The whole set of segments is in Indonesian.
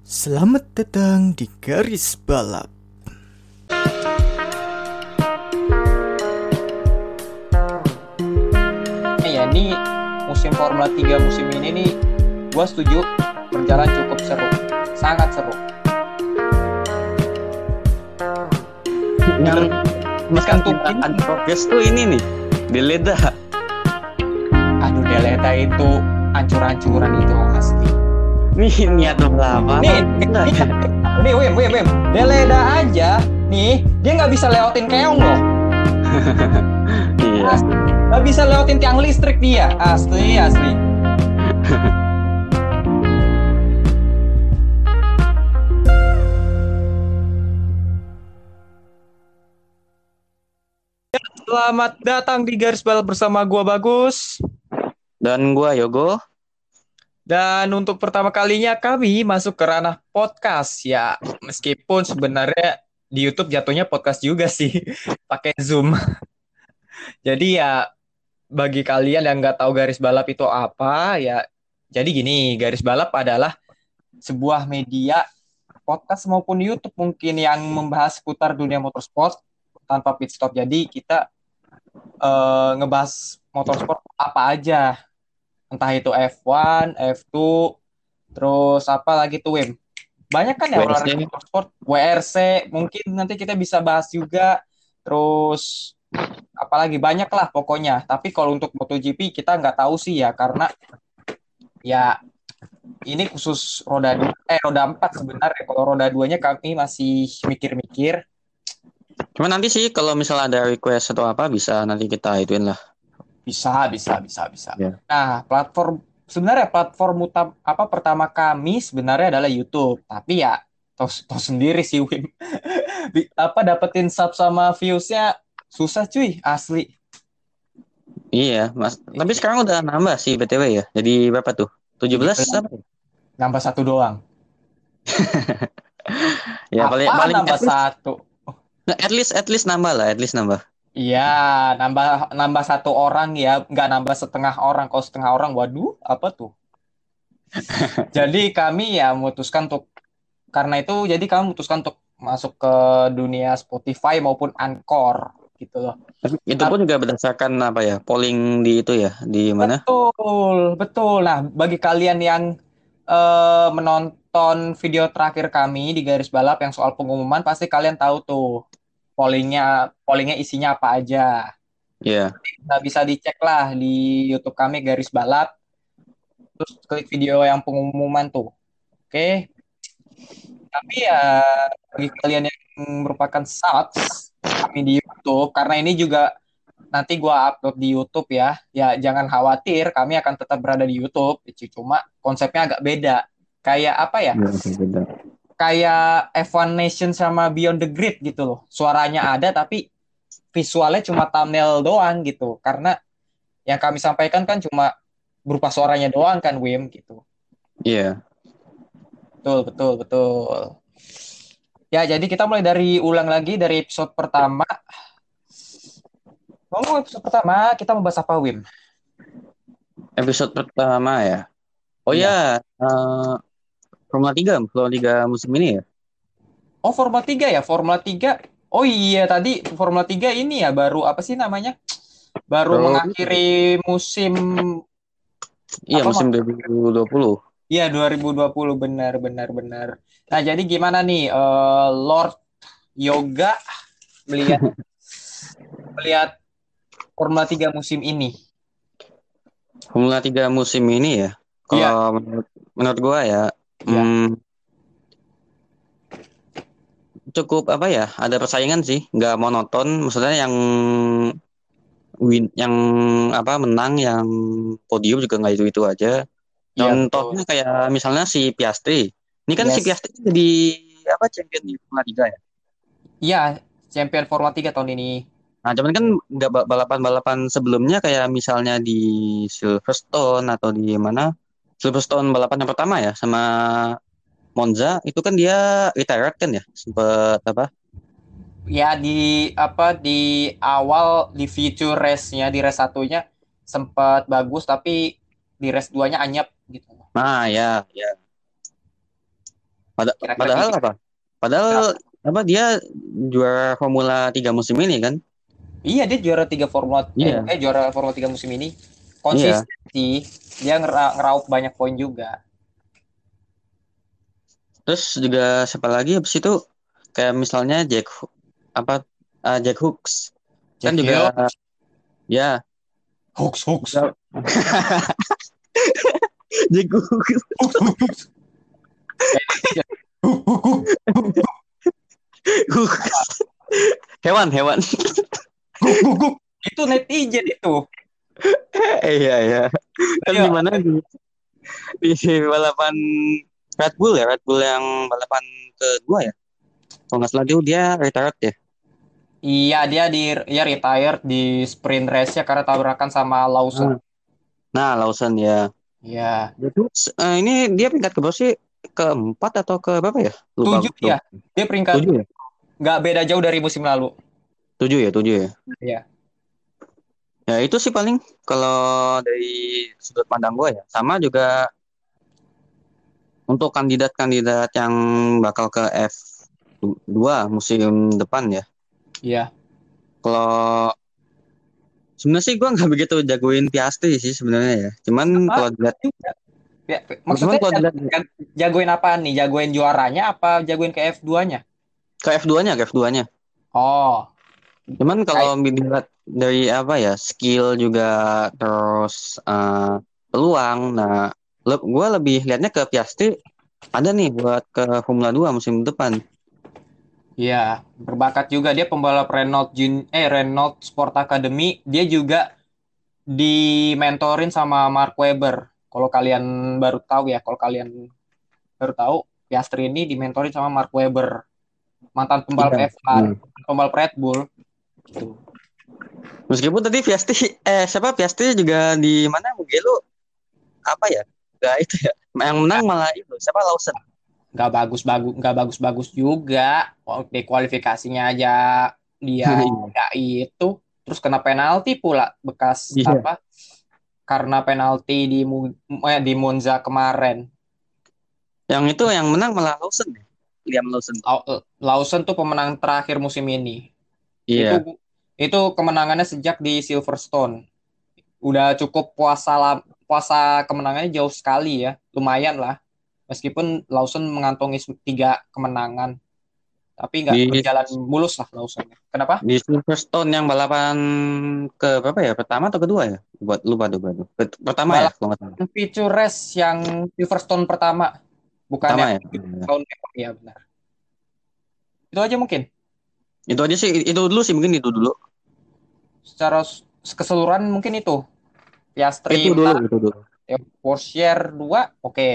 Selamat datang di garis balap. Ya ini musim Formula 3 musim ini nih gua setuju berjalan cukup seru sangat seru. Yang Bukan tuh, ada progres tuh ini nih Deleda aduh Deleta itu ancur-ancuran itu asli nih niat lama. Nih. Nih nih Wim Wim Wim. Deleda aja nih dia nggak bisa lewatin keong loh. Iya. Nggak bisa lewatin tiang listrik dia. Asli asli. Selamat datang di garis balap bersama gua Bagus. dan gua Yogo Dan untuk pertama kalinya kami masuk ke ranah podcast ya. Meskipun sebenarnya di YouTube jatuhnya podcast juga sih, pakai Zoom. Jadi ya bagi kalian yang nggak tahu garis balap itu apa ya, jadi gini garis balap adalah sebuah media podcast maupun YouTube mungkin yang membahas seputar dunia motorsport tanpa pit stop. Jadi kita eh, ngebahas motorsport apa aja entah itu F1, F2, terus apa lagi tuh Wim? Banyak kan ya olahraga motorsport, WRC, mungkin nanti kita bisa bahas juga. Terus apalagi banyak lah pokoknya. Tapi kalau untuk MotoGP kita nggak tahu sih ya karena ya ini khusus roda dua, eh roda empat sebenarnya. Kalau roda duanya kami masih mikir-mikir. cuma nanti sih kalau misalnya ada request atau apa bisa nanti kita ituin lah Bisa, bisa, bisa, bisa. Ya. Nah, platform sebenarnya platform utam, apa pertama kami sebenarnya adalah YouTube. Tapi ya tahu sendiri sih Wim. Apa dapetin sub sama viewsnya susah cuy, asli. iya mas tapi sekarang udah nambah sih btw ya jadi berapa tuh 17 apa ya? Nambah satu doang. ya paling Apaan paling nambah least, satu? at least at least nambah lah at least nambah Iya, nambah nambah satu orang ya, nggak nambah setengah orang. Kalau setengah orang, waduh, apa tuh? Jadi kami ya memutuskan untuk karena itu jadi kami memutuskan untuk masuk ke dunia Spotify maupun Anchor gitu loh. Itu pun juga berdasarkan apa ya polling di itu ya di mana Betul, betul. Nah, bagi kalian yang eh, menonton video terakhir kami di garis balap yang soal pengumuman, pasti kalian tahu tuh pollingnya, pollingnya isinya apa aja. Iya Nah, bisa dicek lah di YouTube kami garis balap. Terus klik video yang pengumuman tuh. Oke. Tapi ya bagi kalian yang merupakan subs kami di YouTube karena ini juga nanti gua upload di YouTube ya. Ya jangan khawatir, kami akan tetap berada di YouTube. Cuma konsepnya agak beda. Kayak apa ya? Iya, beda. Kayak F1 Nation sama Beyond the Grid gitu loh. Suaranya ada tapi visualnya cuma thumbnail doang gitu. Karena yang kami sampaikan kan cuma berupa suaranya doang kan Wim gitu. iya Betul, betul, betul. Ya, jadi kita mulai dari ulang lagi dari episode pertama. Ngomong episode pertama, kita membahas apa, Wim? episode pertama ya oh ya eh, Formula 3 Formula 3 musim ini ya Oh, Formula 3 ya? Formula 3. Oh iya, tadi Formula 3 ini ya baru apa sih namanya? Baru Baru- mengakhiri musim iya Apa, musim 2020 Iya 2020 benar benar benar. Nah jadi gimana nih eh, Lord Yoga melihat melihat Formula 3 musim ini? Formula 3 musim ini ya kalau menurut menurut gua ya Iya. hmm, cukup apa ya ada persaingan sih nggak monoton maksudnya yang win yang apa menang yang podium juga nggak itu itu aja Iya, contohnya kayak misalnya si Piastri ini kan si Yes. Piastri jadi apa champion di Formula 3 ya Iya, champion Formula 3 tahun ini. Nah, cuman kan nggak ba- balapan-balapan sebelumnya kayak misalnya di Silverstone atau di mana? Silverstone balapan yang pertama ya sama Monza itu kan dia retired kan ya sempet apa? Ya di apa di awal di feature race-nya di race satunya sempat bagus tapi di race 2-nya anyep gitu. Nah ya ya Pada, Kira-kira padahal gitu. apa? Padahal apa dia juara Formula 3 musim ini kan? Iya dia juara tiga Formula eh, eh, juara Formula 3 musim ini. Konsisten sih. Dia ngera- ngeraup banyak poin juga. Terus juga siapa lagi habis itu? Kayak misalnya Jack apa ah, Jack Hooks. Kan Jack juga ya. Hooks hooks. Jack Hooks. Hooks. Hewan hewan. Itu netizen itu. Iya iya kan Iya. di mana di, di balapan Red Bull ya Red Bull yang balapan kedua ya kalau nggak salah dia dia retired ya Iya dia di ya retired di sprint race-nya karena tabrakan sama Lawson. nah Lawson ya Iya. Eh, ini dia peringkat ke berapa sih keempat atau ke berapa ya lupa Tujuh ya. Dia peringkat tujuh ya nggak beda jauh dari musim lalu. tujuh ya tujuh ya Iya. Ya itu sih paling kalau dari sudut pandang gue ya. Sama juga untuk kandidat-kandidat yang bakal ke F2 musim depan ya. Iya. Kalau sebenarnya sih gue nggak begitu jagoin Piastri sih sebenarnya ya. Cuman Apa? kalau dilihat. Ya, maksudnya kalau dilihat jagoin, apaan nih? Jagoin juaranya apa jagoin ke F2-nya? ke F2-nya, ke F2-nya. Oh, Cuman kalau dilihat dari apa ya skill juga terus eh, peluang. Nah, gue lebih liatnya ke Piastri ada nih buat ke Formula 2 musim depan. iya, berbakat juga dia pembalap Renault Jun eh Renault Sport Academy. Dia juga dimentorin sama Mark Webber. Kalau kalian baru tahu ya, kalau kalian baru tahu, Piastri ini dimentorin sama Mark Webber, mantan pembalap Iya. F1, pembalap Red Bull. Gitu. Meskipun tadi Piastri eh siapa Piastri juga di mana Mugello apa ya? Gak itu ya. Yang menang malah itu siapa Lawson. nggak bagus bagus nggak bagus bagus juga di kualifikasinya aja dia Iya. nggak itu terus kena penalti pula bekas Iya. apa karena penalti di eh, di Monza kemarin Yang itu yang menang malah Lawson ya. Liam Lawson. Lawson tuh pemenang terakhir musim ini Iya. itu itu kemenangannya sejak di Silverstone udah cukup puasa puasa kemenangannya jauh sekali ya lumayan lah meskipun Lawson mengantongi tiga kemenangan tapi nggak berjalan mulus lah Lawson kenapa Di Silverstone yang balapan ke berapa ya? Pertama atau kedua ya? Buat lupa tuh baru. Pertama ya, kalau nggak salah. feature race yang Silverstone pertama bukan Pertama yang ya. tahun ya benar itu aja mungkin Itu aja sih, itu dulu sih mungkin itu dulu. secara keseluruhan mungkin itu. Piastri Itu dulu, itu dulu. ya, Porsche 2 oke.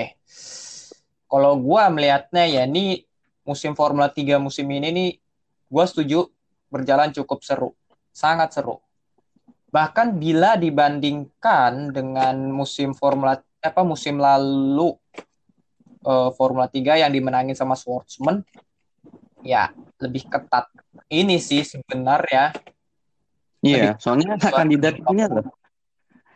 Kalau gua melihatnya ya ini musim Formula 3 musim ini nih gua setuju berjalan cukup seru. Sangat seru. Bahkan bila dibandingkan dengan musim Formula apa musim lalu eh, Formula 3 yang dimenangin sama Schwartzman ya lebih ketat ini sih sebenarnya Iya, soalnya kandidat ini loh.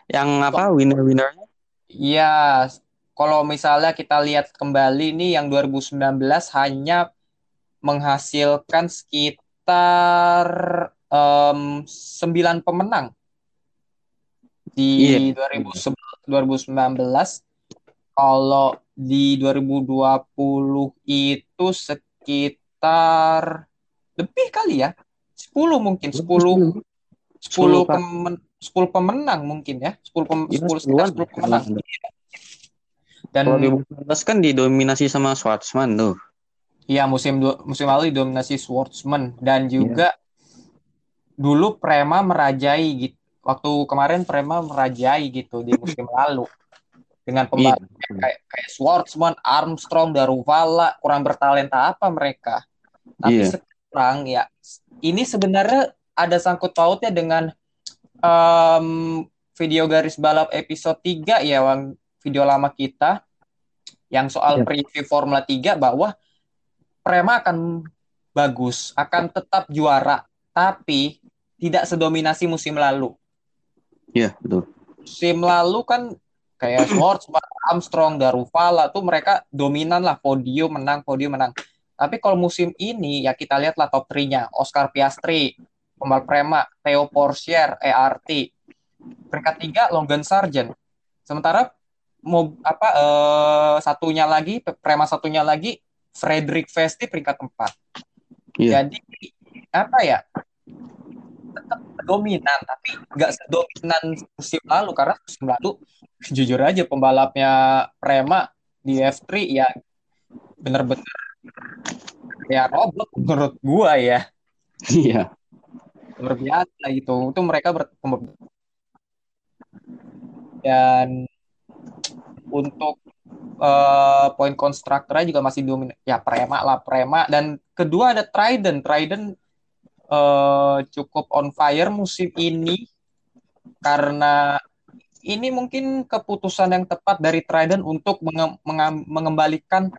Yang apa winner-winnernya? Iya, kalau misalnya kita lihat kembali nih yang 2019 hanya menghasilkan sekitar em, 9 pemenang di 2019. Kalau di 2020 itu sekitar lebih kali ya. 10 mungkin, 10 10 Pak. kemen, 10 pemenang mungkin ya. 10 pem, Iya, 10 sekitar 10 pemenang. Dan Kalau 2019 kan didominasi sama Schwartzman tuh. Iya musim musim lalu didominasi Schwartzman dan juga dulu Prema merajai gitu. Waktu kemarin Prema merajai gitu di musim lalu dengan Iya. pembalap kayak kayak Schwartzman, Armstrong, Daruvala kurang bertalenta apa mereka. Tapi Iya. sekarang ya ini sebenarnya ada sangkut pautnya dengan em, video garis balap episode 3 ya Wang video lama kita yang soal Iya. preview Formula 3 bahwa Prema akan bagus, akan tetap juara, tapi tidak sedominasi musim lalu. Iya, betul. Musim lalu kan kayak Schwartzman, Armstrong, Daruvala tuh mereka dominan lah podium menang, podium menang. Tapi kalau musim ini ya kita lihat lah top 3-nya. Oscar Piastri, pembalap Prema, Theo Porcher, ERT. Peringkat tiga Logan Sargent. Sementara mau apa eh, satunya lagi Prema satunya lagi Frederick Vesti peringkat empat. Iya. Jadi apa ya? Tetap dominan tapi nggak sedominan musim lalu karena musim lalu jujur aja pembalapnya Prema di F3 ya bener-bener ya robot menurut gua ya Iya. luar biasa gitu itu mereka ber dan untuk eh, poin konstruktornya juga masih dominan ya Prema lah Prema dan kedua ada Trident Trident eh, cukup on fire musim ini karena ini mungkin keputusan yang tepat dari Trident untuk menge- menga- mengembalikan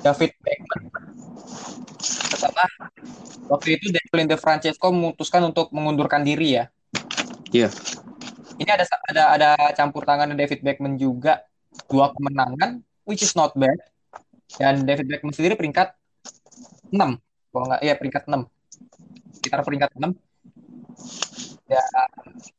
David Beckman setelah waktu itu Devlin De Francesco memutuskan untuk mengundurkan diri ya. Iya. Ini ada ada ada campur tangan David Beckman juga dua kemenangan which is not bad. Dan David Beckman sendiri peringkat 6. Kalau nggak ya peringkat 6. Sekitar peringkat 6. Ya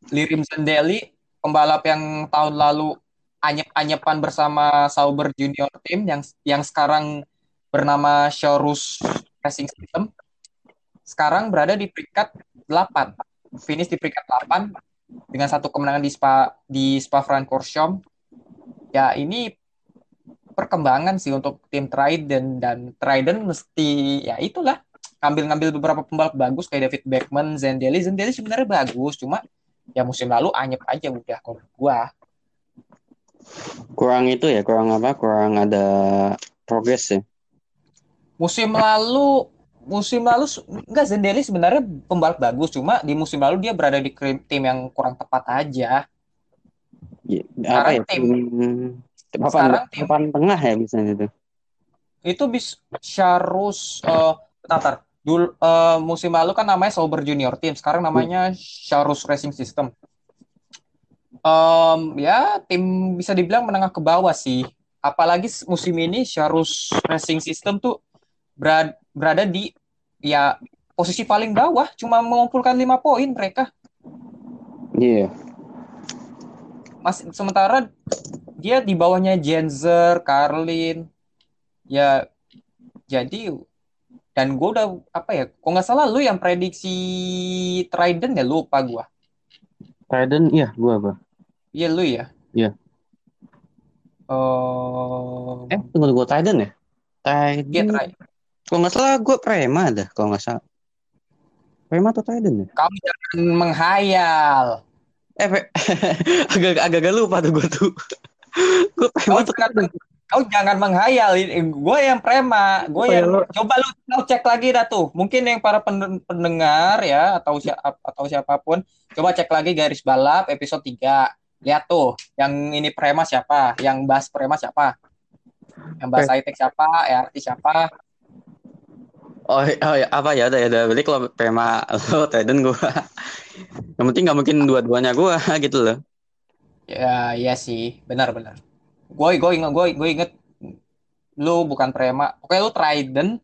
Lirim Zendeli pembalap yang tahun lalu anyep-anyepan bersama Sauber Junior Team yang yang sekarang bernama Shorus Racing System sekarang berada di peringkat 8 finish di peringkat 8 dengan satu kemenangan di Spa di Spa Francorchamps ya ini perkembangan sih untuk tim Trident dan Trident mesti ya itulah ngambil-ngambil beberapa pembalap bagus kayak David Beckman, Zendeli Zendeli sebenarnya bagus cuma ya musim lalu anyep aja udah kalau gua Kurang itu ya, kurang apa? Kurang ada progres ya. musim lalu musim lalu enggak Zendeli sebenarnya pembalap bagus cuma di musim lalu dia berada di tim yang kurang tepat aja Ya, apa ya? tim- Tim, papan, sekarang tim- papan tengah ya misalnya itu. itu bis Sharus eh bentar, bentar. Dul, eh, musim lalu kan namanya Sauber Junior Team sekarang namanya Sharus Racing System. Em, ya tim bisa dibilang menengah ke bawah sih. Apalagi musim ini Sharus Racing System tuh berada, berada di ya posisi paling bawah. Cuma mengumpulkan lima poin mereka. Iya. masih sementara dia di bawahnya Jenzer, Carlin, ya jadi dan gue udah apa ya, kok nggak salah lu yang prediksi Trident ya lupa gue, Trident, iya, gua apa? iya lu ya. Iya. Oh, Eh, tunggu tunggu Trident ya? Trident. iya, Tri- Kalau nggak salah gue Prema dah, kalau nggak salah. Prema atau Trident ya? kamu jangan menghayal. Eh, Pre- agak agak agak lupa tuh gue tuh. gue Prema atau Trident. Kau jangan menghayal. Gue yang prema, gue ya, yang lu- coba lu, lu cek lagi dah tuh. Mungkin yang para pen- pendengar ya atau siapa atau siapa pun, coba cek lagi garis balap episode 3. Lihat tuh, yang ini prema siapa, yang bahas prema siapa. Yang bahas high siapa, ERT siapa. Oh, oh ya, apa ya udah ya udah balik kalau Prema lo Trident gue. Yang penting nggak mungkin dua-duanya gue gitu loh. Ya, iya sih, benar-benar. Gue gue inget gue gue inget lu bukan prema. Oke, lu Trident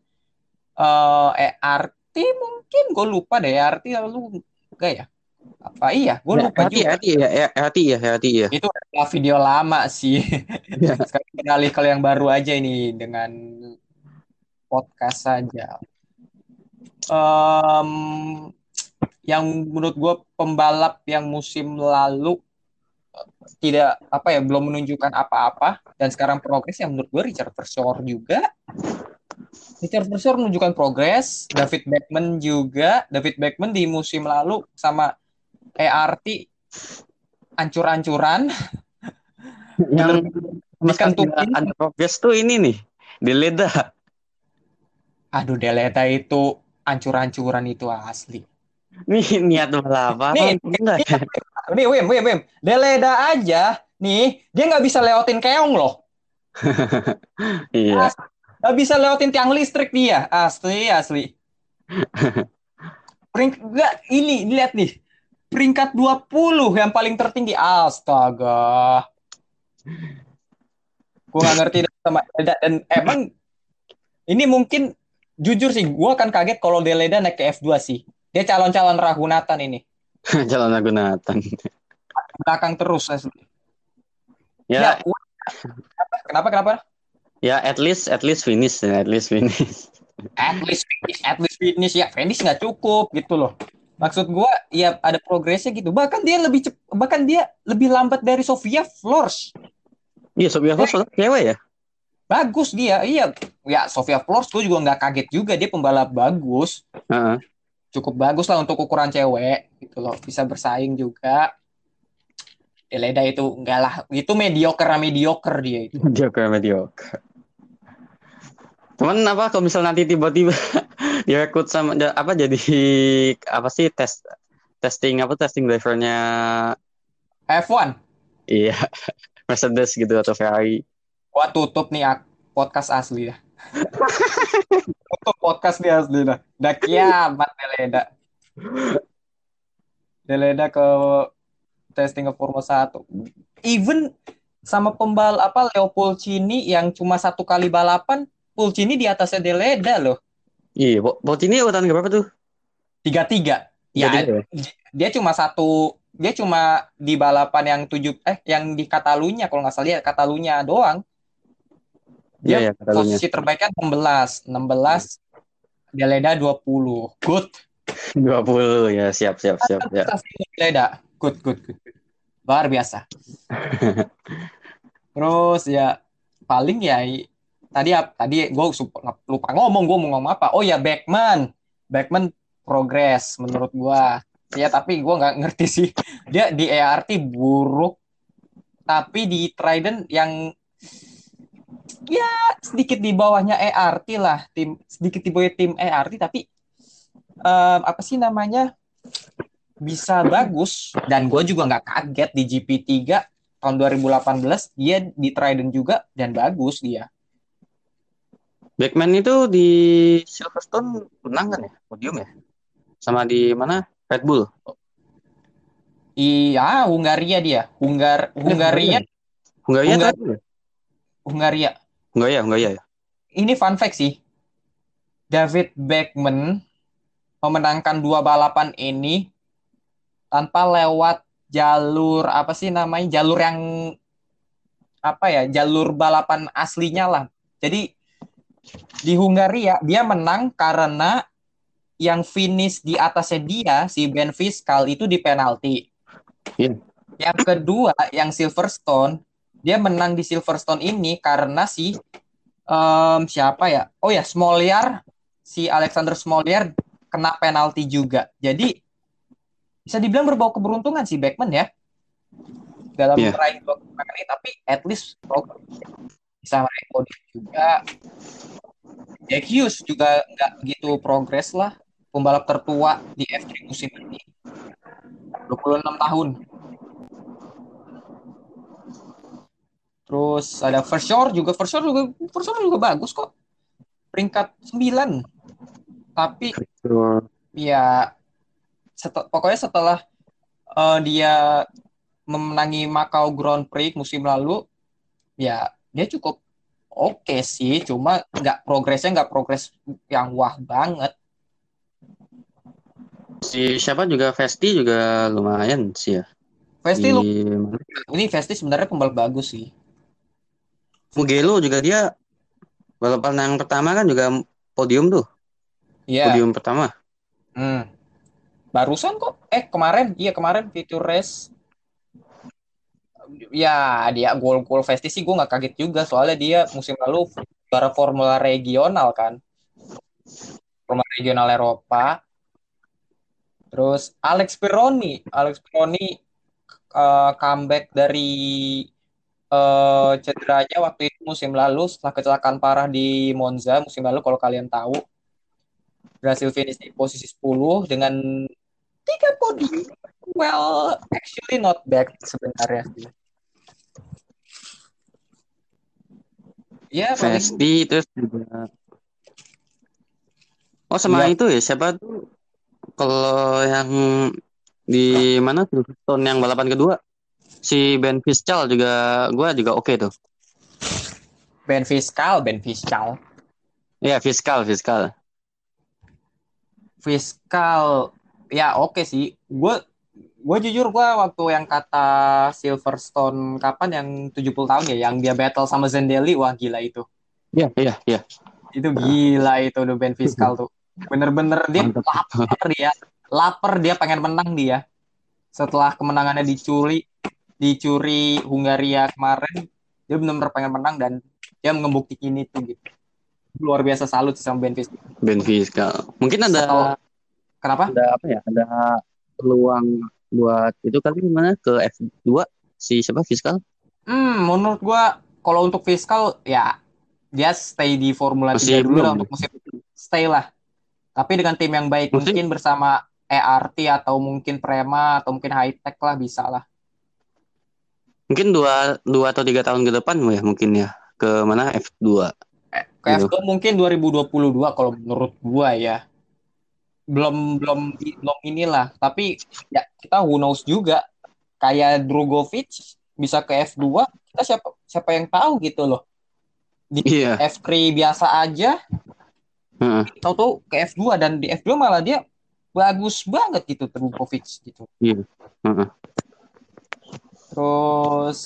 eh ERT mungkin gue lupa deh ERT lu enggak ya? Apa iya? Gue lupa hati juga. hati ya, ya, hati ya, hati ya. Itu adalah video lama sih. Iya. Sekarang beralih ke yang baru aja ini dengan podcast saja. Em, yang menurut gue pembalap yang musim lalu tidak apa ya belum menunjukkan apa-apa. Dan sekarang progres yang menurut gue Richard Versor juga. Richard Versor menunjukkan progres. David Beckman juga. David Beckman di musim lalu sama ERT ancur-ancuran. Yang nggak ada progres tuh ini nih, di Leda. aduh Deleta itu ancur-ancuran itu asli. Nih niat balapan. Enggak Nih, Wim, Wim, Wim. Deleda aja, nih, dia nggak bisa lewatin keong loh. Iya. Nggak bisa lewatin tiang listrik dia. Asli, asli. Peringkat, nggak, ini, lihat nih. Peringkat 20 yang paling tertinggi. Astaga. gue nggak ngerti sama Deleda dan emang ini mungkin jujur sih gue akan kaget kalau Deleda naik ke F2 sih dia calon-calon Rahunatan ini Jalan Ragunatan. belakang terus asli. Ya, Ya, kenapa kenapa ya at least at least finish ya, at least finish. at least finish at least finish ya finish nggak cukup gitu loh maksud gua ya ada progresnya gitu bahkan dia lebih cep- bahkan dia lebih lambat dari Sofia Flores Iya, Sophia Fox cewek ya? bagus dia iya ya Sofia Flores gue juga nggak kaget juga dia pembalap bagus Heeh. Cukup bagus lah untuk ukuran cewek gitu loh. Bisa bersaing juga. Deleda itu enggak lah. Itu mediocre mediocre dia itu. Mediocre, mediocre. Cuman apa kalau misal nanti tiba-tiba direkrut sama apa jadi apa sih tes testing apa testing drivernya? F1 iya. Mercedes gitu atau Ferrari. gua tutup nih podcast asli ya podcast nih asli dah. Udah kiamat Deleda Deleda ke testing ke Formula 1 even sama pembal apa Leo Pulcini yang cuma satu kali balapan Pulcini di atasnya Deleda loh. Iya, Botini urutan berapa tuh? tiga tiga ya? dia cuma satu dia cuma di balapan yang tujuh eh yang di Katalunya kalau nggak salah ya Katalunya doang. Iya, Dia ya, Katalunya. posisi terbaiknya 16 16 Deleda 20 good. 20 ya, siap siap siap ya. prestasi Deleda good good good. Good. luar biasa. Terus ya paling ya tadi tadi gue lupa ngomong gue mau ngomong apa. Oh ya Beckman Beckman progres menurut gue ya tapi gue nggak ngerti sih. Dia di ERT buruk tapi di Trident yang ya sedikit di bawahnya ERT lah tim sedikit di bawah tim ERT tapi em, apa sih namanya bisa bagus dan gue juga nggak kaget di GP3 tahun 2018 dia di Trident juga dan bagus dia Backman itu di Silverstone menang kan ya? Podium ya? Sama di mana? Red Bull. iya Hungaria dia Hungar Hungaria Hungaria Hungar- Red Bull ya? Hungaria, Hungaria ya. ini fun fact sih David Beckman memenangkan dua balapan ini tanpa lewat jalur apa sih namanya jalur yang apa ya jalur balapan aslinya lah jadi di Hungaria dia menang karena yang finish di atasnya dia si Ben Fiskal itu di penalti Iya. yang kedua yang Silverstone dia menang di Silverstone ini karena si em, siapa ya? Oh ya Smolyar si Alexander Smolyar kena penalti juga. Jadi bisa dibilang berbau keberuntungan si Beckman ya. Dalam Iya. meraih dua ini tapi at least bisa meraih podium juga. Jack Hughes juga nggak begitu progres lah. Pembalap tertua di F3 musim ini. 26 tahun terus ada Versor juga Versor juga Versor juga bagus kok. Peringkat 9 tapi ya set- pokoknya setelah eh, dia memenangi Macau Grand Prix musim lalu ya dia cukup oke sih. Cuma nggak progresnya nggak progres yang wah banget. Si siapa juga? Vesti juga lumayan sih ya. Vesti lu ini Vesti sebenarnya pembalap bagus sih Mugello juga dia balapan yang pertama kan juga podium tuh, Iya. Podium pertama. hmm. barusan kok? Eh kemarin. Iya kemarin feature race ya dia gol gol Vesti sih gue nggak kaget juga. Soalnya dia musim lalu juara formula regional kan. Formula regional Eropa. Terus Alex Pironi Alex Pironi eh, comeback dari eh, cederanya waktu itu musim lalu setelah kecelakaan parah di Monza musim lalu kalau kalian tahu. Berhasil finish di posisi 10 dengan tiga podium. Well actually not bad sebenarnya. Sih. Ya, paling Vesti terus juga Oh sama Iya. itu ya siapa tuh? Kalau yang di mana Silverstone yang balapan kedua Si Ben Fischel juga gua juga oke tuh. Ben Fiskal, Ben Fiskal. Iya, fiskal, fiskal. Fiskal ya oke sih. Gue gue jujur gue waktu yang kata Silverstone kapan yang 70 tahun ya yang dia battle sama Zendeli wah gila itu. Iya, iya, iya. Itu gila itu udah Ben Fiskal tuh. Bener-bener dia Mantap. lapar dia. Lapar dia pengen menang dia. Setelah kemenangannya dicuri dicuri Hungaria kemarin dia benar-benar pengen menang dan dia membuktikan itu gitu. Luar biasa salut sama Ben Fiskal. Ben Fiskal. Mungkin ada Setelah- Kenapa? ada apa ya? Ada peluang buat itu kali gimana ke F2 si siapa Fiskal? Hmm, menurut gua kalau untuk fiskal ya dia stay di Formula 3 Masih dulu lah untuk musim stay lah. Tapi dengan tim yang baik Mungkin- mungkin bersama ERT atau mungkin Prema atau mungkin High Tech lah bisa lah. Mungkin dua dua atau tiga tahun ke depan ya mungkin ya ke mana F2. Eh, Ke Gitu. F2 mungkin 2022 kalau menurut gua ya. Belum belum belum inilah, tapi ya kita who knows juga. Kayak Drogovic bisa ke F2, kita siapa siapa yang tahu gitu loh. Iya. F3 biasa aja Heeh. tahu-tahu ke F2 dan di F2 malah dia bagus banget gitu Trubovic gitu. Iya. Heeh. Terus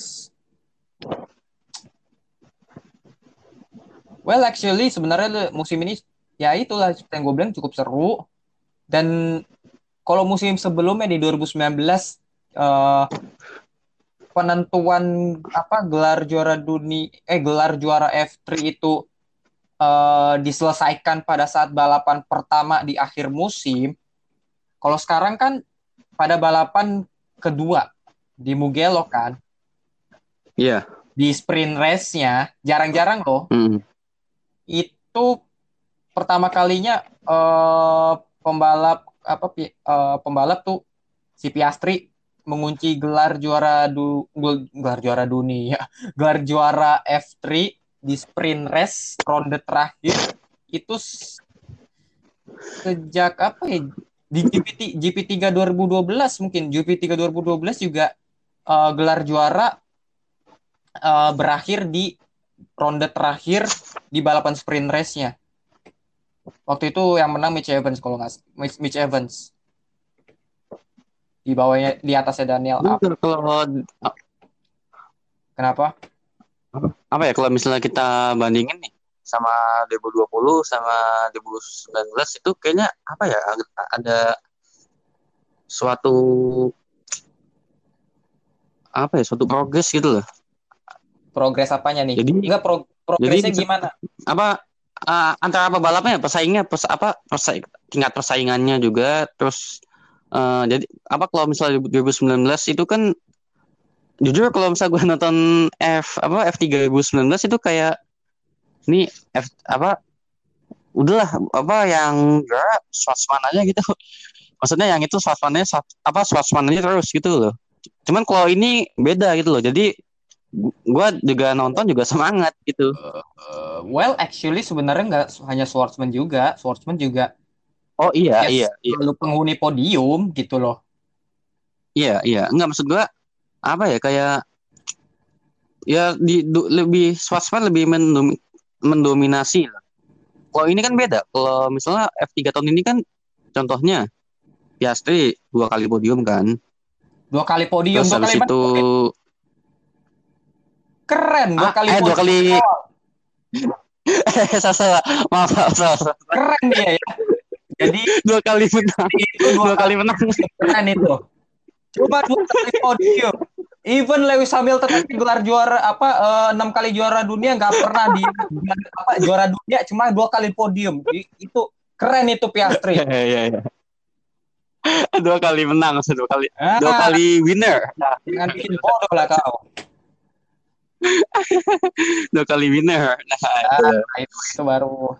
Well actually sebenarnya musim ini ya itulah yang gue bilang cukup seru dan kalau musim sebelumnya di 2019 eh, penentuan apa gelar juara dunia eh gelar juara F3 itu eh, diselesaikan pada saat balapan pertama di akhir musim. Kalau sekarang kan pada balapan kedua di Mugello kan? Iya. di sprint race-nya jarang-jarang loh. Mm. itu pertama kalinya eh, pembalap apa eh, pembalap tuh si Piastri mengunci gelar juara du gel- gelar juara dunia gelar juara F3 di sprint race ronde terakhir. Itu sejak apa ya? Di GP GP3 2012 mungkin. GP3 2012 juga eh, gelar juara eh, berakhir di ronde terakhir di balapan sprint race-nya. Waktu itu yang menang Mitch Evans kalau nggak Mitch, Evans. Di bawahnya di atasnya Daniel. Kalau Kenapa? apa ya kalau misalnya kita bandingin nih sama 2020 sama 2019 itu kayaknya apa ya ada suatu apa ya suatu progres gitu loh Progres apanya nih? Jadi- Enggak pro, progresnya jadi- gimana? apa uh, antara pebalapnya pesaingnya pers, apa persai, tingkat persaingannya juga terus uh, jadi apa kalau misalnya 2019 itu kan jujur kalau misalnya gue nonton F apa F3 2019 itu kayak ini F apa udahlah apa yang ya Schwarzman aja gitu maksudnya yang itu Schwarz- apa Schwarzman aja terus gitu loh cuman kalau ini beda gitu loh jadi gu- gua juga nonton juga semangat gitu Uh, well, actually sebenarnya nggak hanya Schwartzman juga, Schwartzman juga oh iya ya iya iya selalu penghuni podium gitu loh. Iya, iya. Enggak maksud gua apa ya kayak ya di du- lebih Schwarzman lebih mendom- mendominasi lah. Kalau ini kan beda. Kalau misalnya F3 tahun ini kan contohnya Piastri dua kali podium kan. Dua kali podium, Terus dua kali itu keren, dua Ah, kali eh, dua podium. kali salah, salah. Maaf, salah, salah, salah. Keren dia ya. Jadi Dua kali menang. itu Dua kali menang. keren itu. Cuma dua kali podium. Even Lewis Hamilton tapi gelar juara apa eh, enam kali juara dunia nggak pernah di apa juara dunia cuma dua kali podium. Itu keren itu Piastri. Iya, iya, iya. Dua kali menang, dua kali. Dua Ah, kali winner. jangan bikin bodoh lah kau. Dua kali winner. Nah, itu. Ah, itu, itu baru.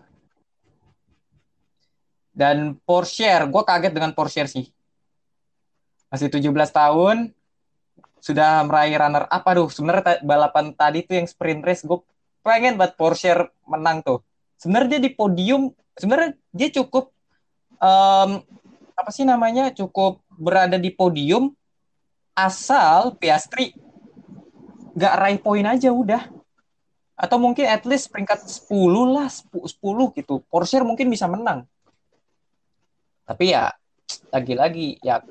Dan Porsche, gue kaget dengan Porsche sih. Masih 17 tahun, sudah meraih runner up. Aduh, sebenarnya balapan tadi tuh yang sprint race, gue pengen buat Porsche menang tuh. Sebenarnya dia di podium, sebenarnya dia cukup, em, apa sih namanya, cukup berada di podium asal Piastri nggak raih poin aja udah atau mungkin at least peringkat 10 lah 10 gitu Porsche mungkin bisa menang tapi ya lagi-lagi ya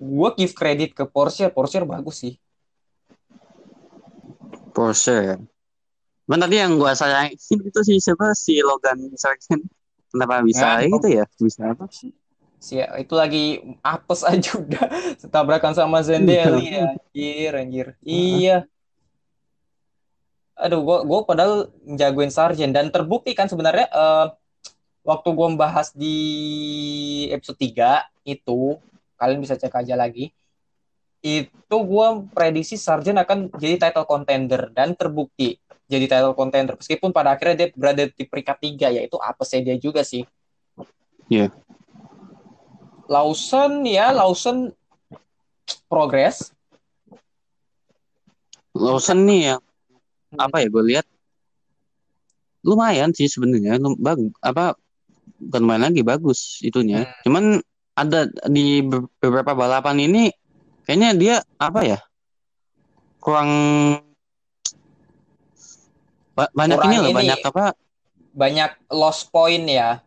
gue give credit ke Porsche Porsche bagus sih Porsche. Cuman tadi yang gua sayangin itu sih siapa si Logan Sargent. Kenapa bisa Ya, gitu ya? Bisa apa? Si itu lagi apes aja udah. Tabrakan sama Zendeli anjir anjir. Iya. Aduh gua gua padahal jagoin Sargent. Dan terbukti kan sebenarnya eh, waktu gua membahas di episode 3 itu kalian bisa cek aja lagi itu gua prediksi Sargent akan jadi title contender dan terbukti jadi title contender. Meskipun pada akhirnya dia berada di peringkat tiga yaitu apesnya dia juga sih. Iya. Lawson ya Lawson progres. Lawson nih yang apa ya gue lihat lumayan sih sebenarnya bagus apa bukan main lagi bagus itunya. Cuman ada di be- beberapa balapan ini kayaknya dia apa ya kurang ba- banyak Kurang ini loh ini. banyak apa banyak lost point ya.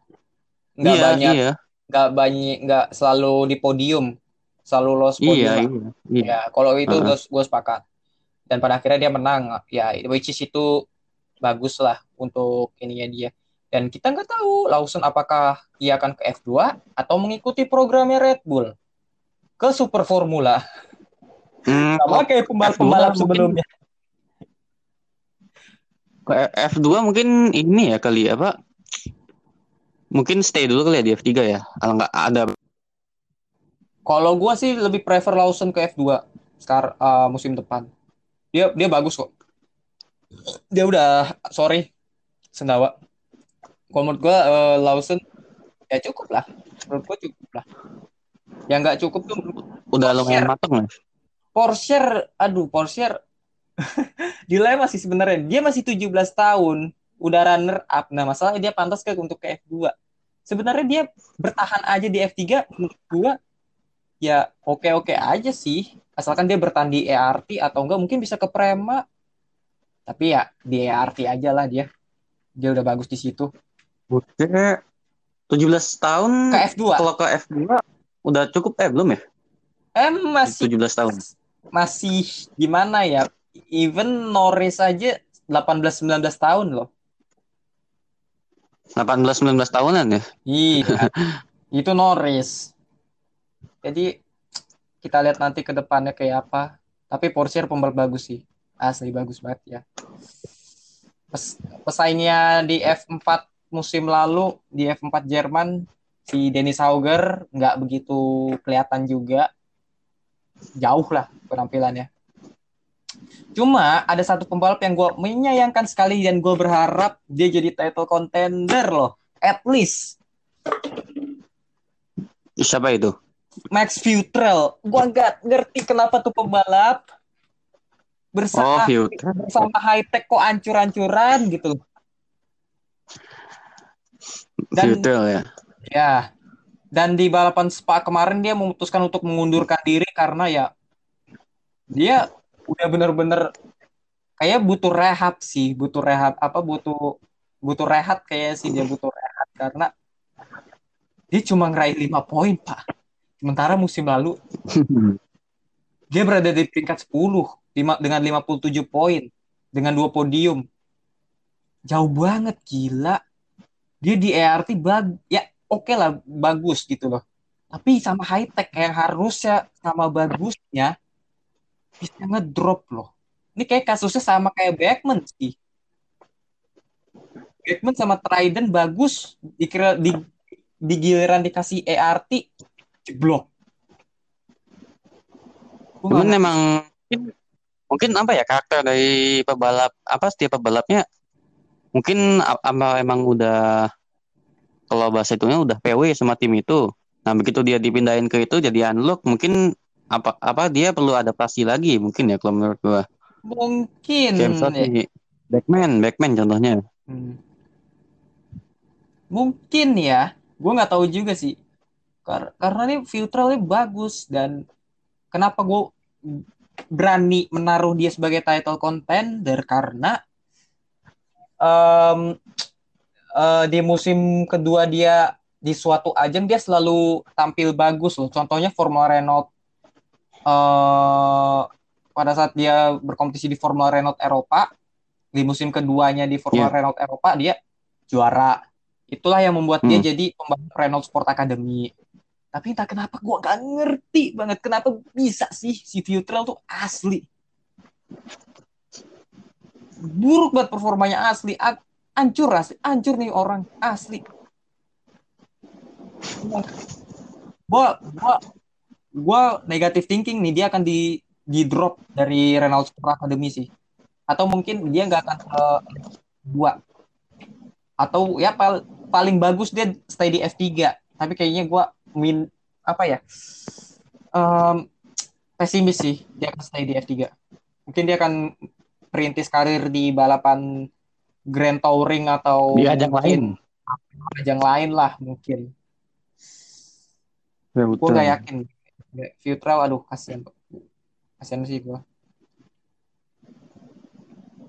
Nggak iya banyak iya nggak banyak nggak selalu di podium selalu podium iya lah. iya iya ya kalau itu Heeh. gue gue sepakat dan pada akhirnya dia menang ya which is itu bagus lah untuk ininya dia dan kita nggak tahu Lawson apakah ia akan ke F2 atau mengikuti programnya Red Bull ke Super Formula Hmm, sama kayak pembalap-pembalap F2 mungkin- sebelumnya Ke F2 mungkin ini ya kali apa? Mungkin stay dulu kali ya di F3 ya. Kalau nggak ada Kalau gua sih lebih prefer Lawson ke F2 sekarang musim depan. Dia dia bagus kok. Dia udah sorry Sendawa. Kalau menurut gua eh, Lawson ya cukup lah. Menurut gua cukup lah. Yang nggak cukup tuh udah lumayan mateng lah. Porsche, aduh Porsche dilema sih sebenarnya. Dia masih 17 tahun, udah runner up. Nah, masalahnya dia pantas ke untuk ke F2. Sebenarnya dia bertahan aja di F3 menurut gua ya oke-oke aja sih. Asalkan dia bertahan di ERT atau enggak mungkin bisa ke Prema. Tapi ya di ERT aja lah dia. Dia udah bagus di situ. Oke. 17 tahun Ke F2. kalau ke F2 udah cukup eh belum ya? Eh masih 17 tahun. masih gimana ya? Even Norris aja 18 19 tahun loh. 18 19 tahunan ya. Iya, itu Norris. Jadi kita lihat nanti ke depannya kayak apa. Tapi Porsche pembalap bagus sih. Asli bagus banget ya. Pes- pesaingnya di F4 musim lalu di F4 Jerman si Dennis Hauger nggak begitu kelihatan juga. Jauh lah penampilannya. Cuma ada satu pembalap yang gue menyayangkan sekali dan gue berharap dia jadi title contender loh. At least Siapa itu? Max Futrell. Gua nggak ngerti kenapa tuh pembalap Oh, bersama Future. bersama high tech kok ancur-ancuran gitu. Dan Future ya. ya dan di balapan Spa kemarin dia memutuskan untuk mengundurkan diri karena ya dia udah bener-bener kayak butuh rehab sih, butuh rehab apa butuh butuh rehat kayak sih dia butuh rehat karena dia cuma ngeraih 5 poin, Pak. Sementara musim lalu dia berada di peringkat 10 lima, dengan 57 poin dengan dua podium. Jauh banget gila. Dia di ERT bag ya oke lah bagus gitu loh. Tapi sama high tech yang harusnya sama bagusnya bisa ngedrop loh. Ini kayak kasusnya sama kayak Beckman sih. Beckman sama Trident bagus dikira di di giliran dikasih ERT jeblok. Cuman emang mungkin, mungkin apa ya karakter dari pebalap apa setiap pebalapnya mungkin apa emang udah kalau bahasa itunya udah PW sama tim itu. Nah begitu dia dipindahin ke itu jadi unlock mungkin apa apa dia perlu adaptasi lagi mungkin ya kalau menurut gua. mungkin Kayak misalnya si Backman, Backman contohnya. Hmm. Mungkin ya, gue nggak tahu juga sih. Kar- karena ini filternya bagus dan kenapa gue berani menaruh dia sebagai title contender karena em, eh, di musim kedua dia di suatu ajang dia selalu tampil bagus loh. Contohnya Formula Renault eh pada saat dia berkompetisi di Formula Renault Eropa di musim keduanya di Formula Iya. Renault Eropa dia juara. Itulah yang membuat dia Hmm. jadi pembalap Renault Sport Academy. Tapi entah kenapa gua gak ngerti banget kenapa bisa sih si Futrell tuh asli. Buruk banget performanya asli. A- Hancur asli, hancur nih orang asli. Gua gua gua negatif thinking nih dia akan di di drop dari Renault Sport Academy sih. Atau mungkin dia nggak akan ke dua. Atau ya pal- paling bagus dia stay di F3. Tapi kayaknya gua min apa ya? Em, pesimis sih dia akan stay di F3. Mungkin dia akan perintis karir di balapan Grand Touring atau Di ajang lain. ajang lain lah mungkin. Ya, Gue gak yakin. Futrell, aduh kasihan. Kasihan sih gue.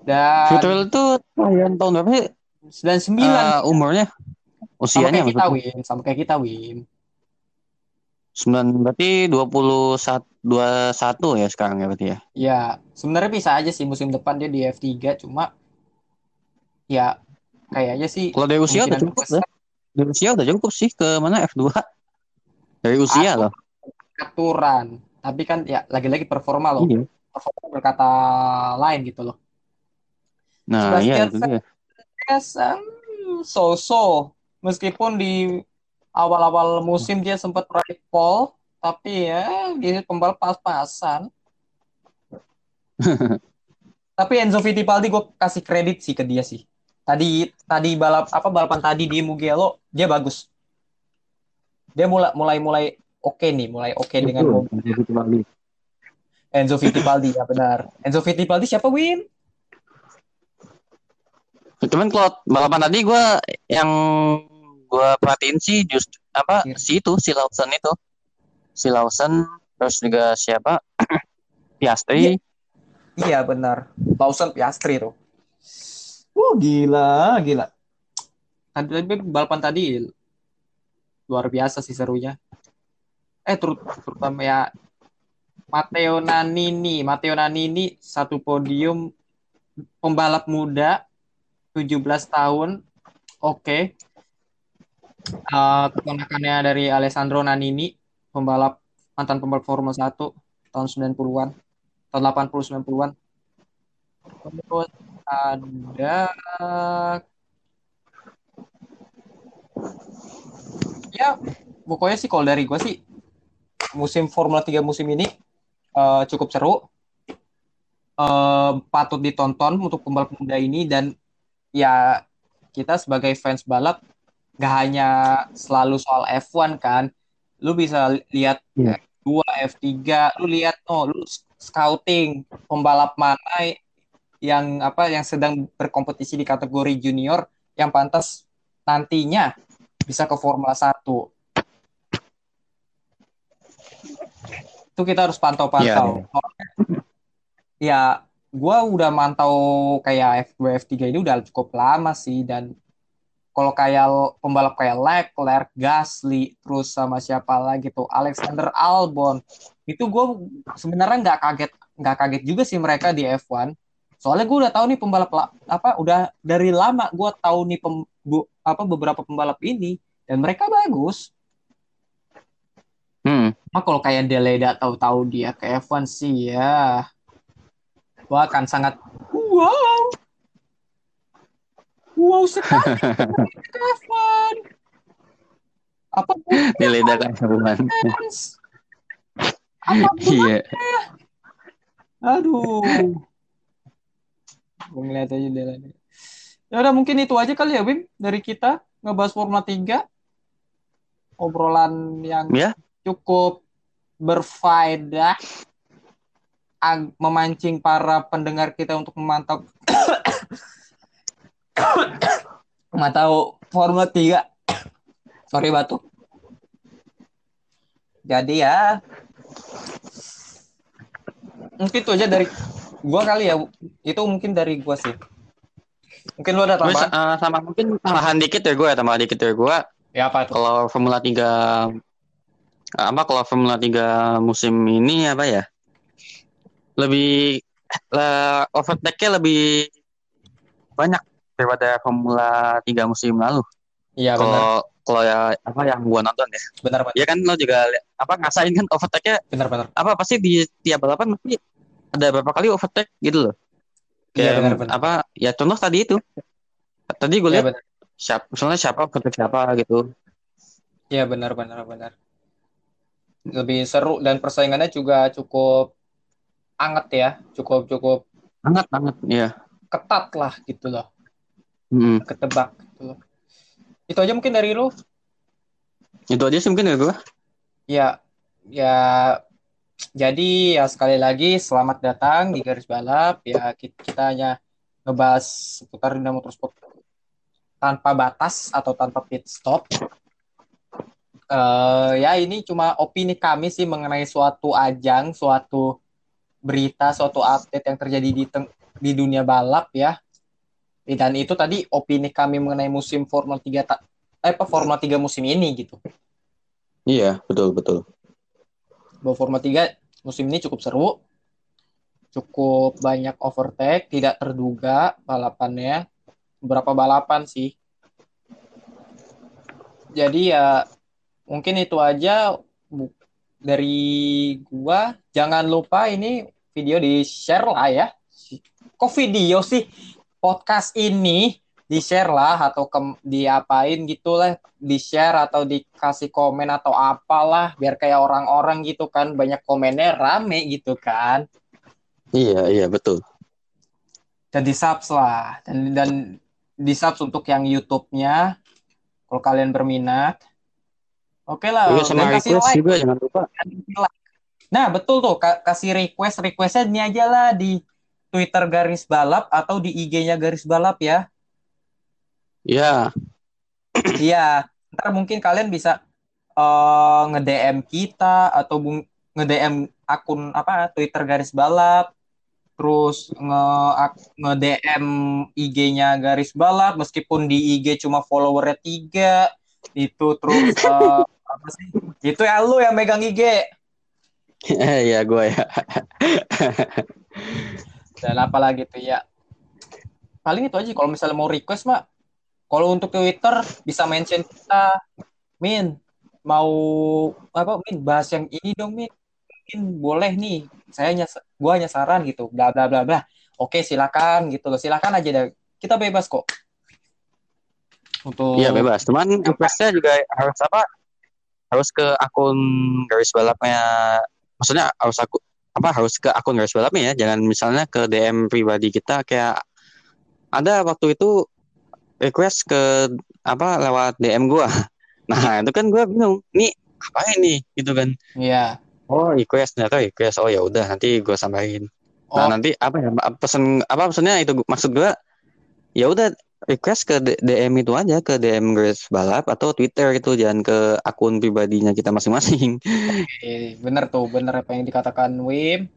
Dan Futrell itu kelahiran tahun berapa sih? 99 Eh, umurnya? sama Usianya kayak kita maksudnya? win, sama kayak kita win. 9 berarti 21 21 ya sekarang ya berarti ya. Ya, sebenarnya bisa aja sih musim depan dia di F3 cuma ya kayaknya sih Kalau dari usia udah cukup ya. Dari usia udah cukup sih ke mana F2. Dari usia Aku- loh. Aturan. Tapi kan ya lagi-lagi performa loh. Iya. Performa berkata lain gitu loh. Nah, iya Sebastian itu dia. Yes, um, so-so. Meskipun di awal-awal musim dia sempat raih pole, tapi ya dia pembalap pas-pasan. tapi Enzo Fittipaldi gue kasih kredit sih ke dia sih. Tadi tadi balap apa balapan tadi di Mugello dia bagus. Dia mulai mulai mulai oke nih, mulai oke dengan Betul, mobil. Enzo Fittipaldi. Enzo Fittipaldi ya benar. Enzo Fittipaldi siapa Win? Cuman kalau balapan tadi gue yang gue perhatiin sih just apa Iya. si itu si Lawson itu si Lawson terus juga siapa Piastri Iya benar. Lawson Piastri tuh. Uh gila, gila. Tadi balapan tadi luar biasa sih serunya. Eh terut terutama ya Matteo Nannini, Matteo Nannini satu podium pembalap muda 17 tahun. Oke. Eh, keponakannya dari Alessandro Nannini, pembalap mantan pembalap Formula 1 tahun 90-an tahun 80 90-an. Terus ada ya pokoknya sih kalau dari gue sih musim Formula 3 musim ini eh, cukup seru. Eh, patut ditonton untuk pembalap muda ini dan ya kita sebagai fans balap gak hanya selalu soal F1 kan. Lu bisa lihat Iya. F2, F3, lu lihat oh lu scouting pembalap mana yang apa yang sedang berkompetisi di kategori junior yang pantas nantinya bisa ke Formula 1. Itu kita harus pantau-pantau. Ya, gua udah mantau kayak F2, F3 ini udah cukup lama sih dan kalau kayak pembalap kayak Leclerc, Gasly, terus sama siapa lagi tuh Alexander Albon, itu gue sebenarnya nggak kaget nggak kaget juga sih mereka di F1. Soalnya gue udah tahu nih pembalap la- apa udah dari lama gue tahu nih pem, bu- apa beberapa pembalap ini dan mereka bagus. Hmm Nah, kalau kayak Deleda tahu-tahu dia ke F1 sih ya. Gua akan sangat wow. Wow sekali ke F1. Apa nilai kan F1 fans? Apa iya Aduh. Gue ngeliat aja Deleda. Ya udah mungkin itu aja kali ya Bim dari kita ngebahas Formula 3. Obrolan yang ya cukup berfaedah ag- memancing para pendengar kita untuk memantau memantau Formula 3 sorry batuk jadi ya mungkin itu aja dari gua kali ya. Itu mungkin dari gua sih. Mungkin lu ada Terus tambahan? eh, sama mungkin tambahan dikit ya gue, tambahan dikit ya gue. Ya apa tuh? Kalau Formula 3 apa kalau Formula 3 musim ini apa ya? Lebih le, overtake-nya lebih banyak daripada Formula 3 musim lalu. Iya benar. Kalau kalau ya apa yang gua nonton ya. Benar benar. Ya kan lo juga apa ngasain kan overtake-nya Benar benar. apa pasti di tiap balapan pasti ada beberapa kali overtake gitu loh. Iya benar benar. apa ya contoh tadi itu. Tadi gue Iya lihat benar. siapa misalnya siapa overtake siapa gitu. Iya benar benar benar. Lebih seru dan persaingannya juga cukup anget ya, cukup cukup Banget banget ya. ketat lah gitu loh, Mm. ketebak gitu loh. Itu aja mungkin dari lu. Itu aja sih mungkin ya gue. Ya, ya. Jadi ya sekali lagi selamat datang di garis balap. Ya kita, kita hanya ngebahas seputar dunia motorsport tanpa batas atau tanpa pit stop. Eh ya ini cuma opini kami sih mengenai suatu ajang, suatu berita, suatu update yang terjadi di di dunia balap ya. Dan itu tadi opini kami mengenai musim Formula 3 ta- eh, apa Formula 3 musim ini gitu. Iya, betul betul. bahwa Formula 3 musim ini cukup seru. Cukup banyak overtake, tidak terduga balapannya. Beberapa balapan sih. Jadi ya mungkin itu aja dari gua. Jangan lupa ini video di-share lah ya. Kok video sih? Podcast ini di-share lah atau ke, diapain gitu lah di-share atau dikasih komen atau apalah biar kayak orang-orang gitu kan banyak komennya rame gitu kan Iya, iya betul. dan di subs lah dan dan di subs untuk yang YouTube-nya kalau kalian berminat oke lah Iya sama kasih request like. juga jangan lupa. nah betul tuh ka- kasih request requestnya ini aja lah di Twitter garis balap atau di IG-nya garis balap ya. Iya, Iya, ntar mungkin kalian bisa eh, nge-DM kita atau nge-DM akun apa Twitter garis balap, terus nge nge-DM IG-nya garis balap meskipun di IG cuma followernya tiga itu terus eh, apa sih? Itu ya lu yang megang IG iya gue ya. dan apalagi tuh ya. Paling itu aja kalau misalnya mau request mah kalau untuk Twitter bisa mention kita. Min mau apa Min? Bahas yang ini dong Min. Mungkin boleh nih. Saya hanya gua hanya saran gitu. Bla bla bla bla. Oke silakan gitu loh. Silakan aja deh kita bebas kok. Untuk Iya bebas. Cuman requestnya juga harus apa? Harus ke akun garis balapnya. Maksudnya harus aku apa harus ke akun garis balapnya ya. Jangan misalnya ke DM pribadi kita kayak ada waktu itu request ke apa lewat DM gua. Nah itu kan gua bingung. Nih apa ini gitu kan? Iya Oh request ternyata request. Oh ya udah nanti gua sampein. Nah Oh. nanti apa ya pesen apa pesennya itu maksud gua ya udah request ke DM itu aja ke DM Grace Balap atau Twitter gitu jangan ke akun pribadinya kita masing-masing. Oke, bener tuh, bener apa yang dikatakan Wim.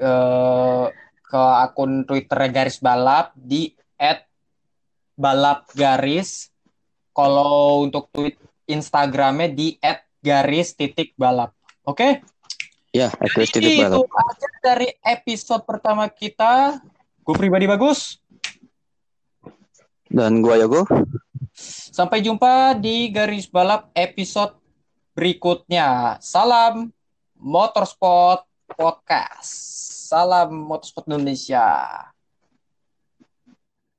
Eh, ke akun Twitter garis balap di @balapgaris. Kalau untuk tweet Instagramnya di @garis titik balap. Oke? Ya, titik Jadi balap. itu aja dari episode pertama kita. Gue pribadi bagus. Dan gua Yogo. Sampai jumpa di garis balap episode berikutnya. Salam Motorsport Podcast. Salam Motorsport Indonesia.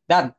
Dan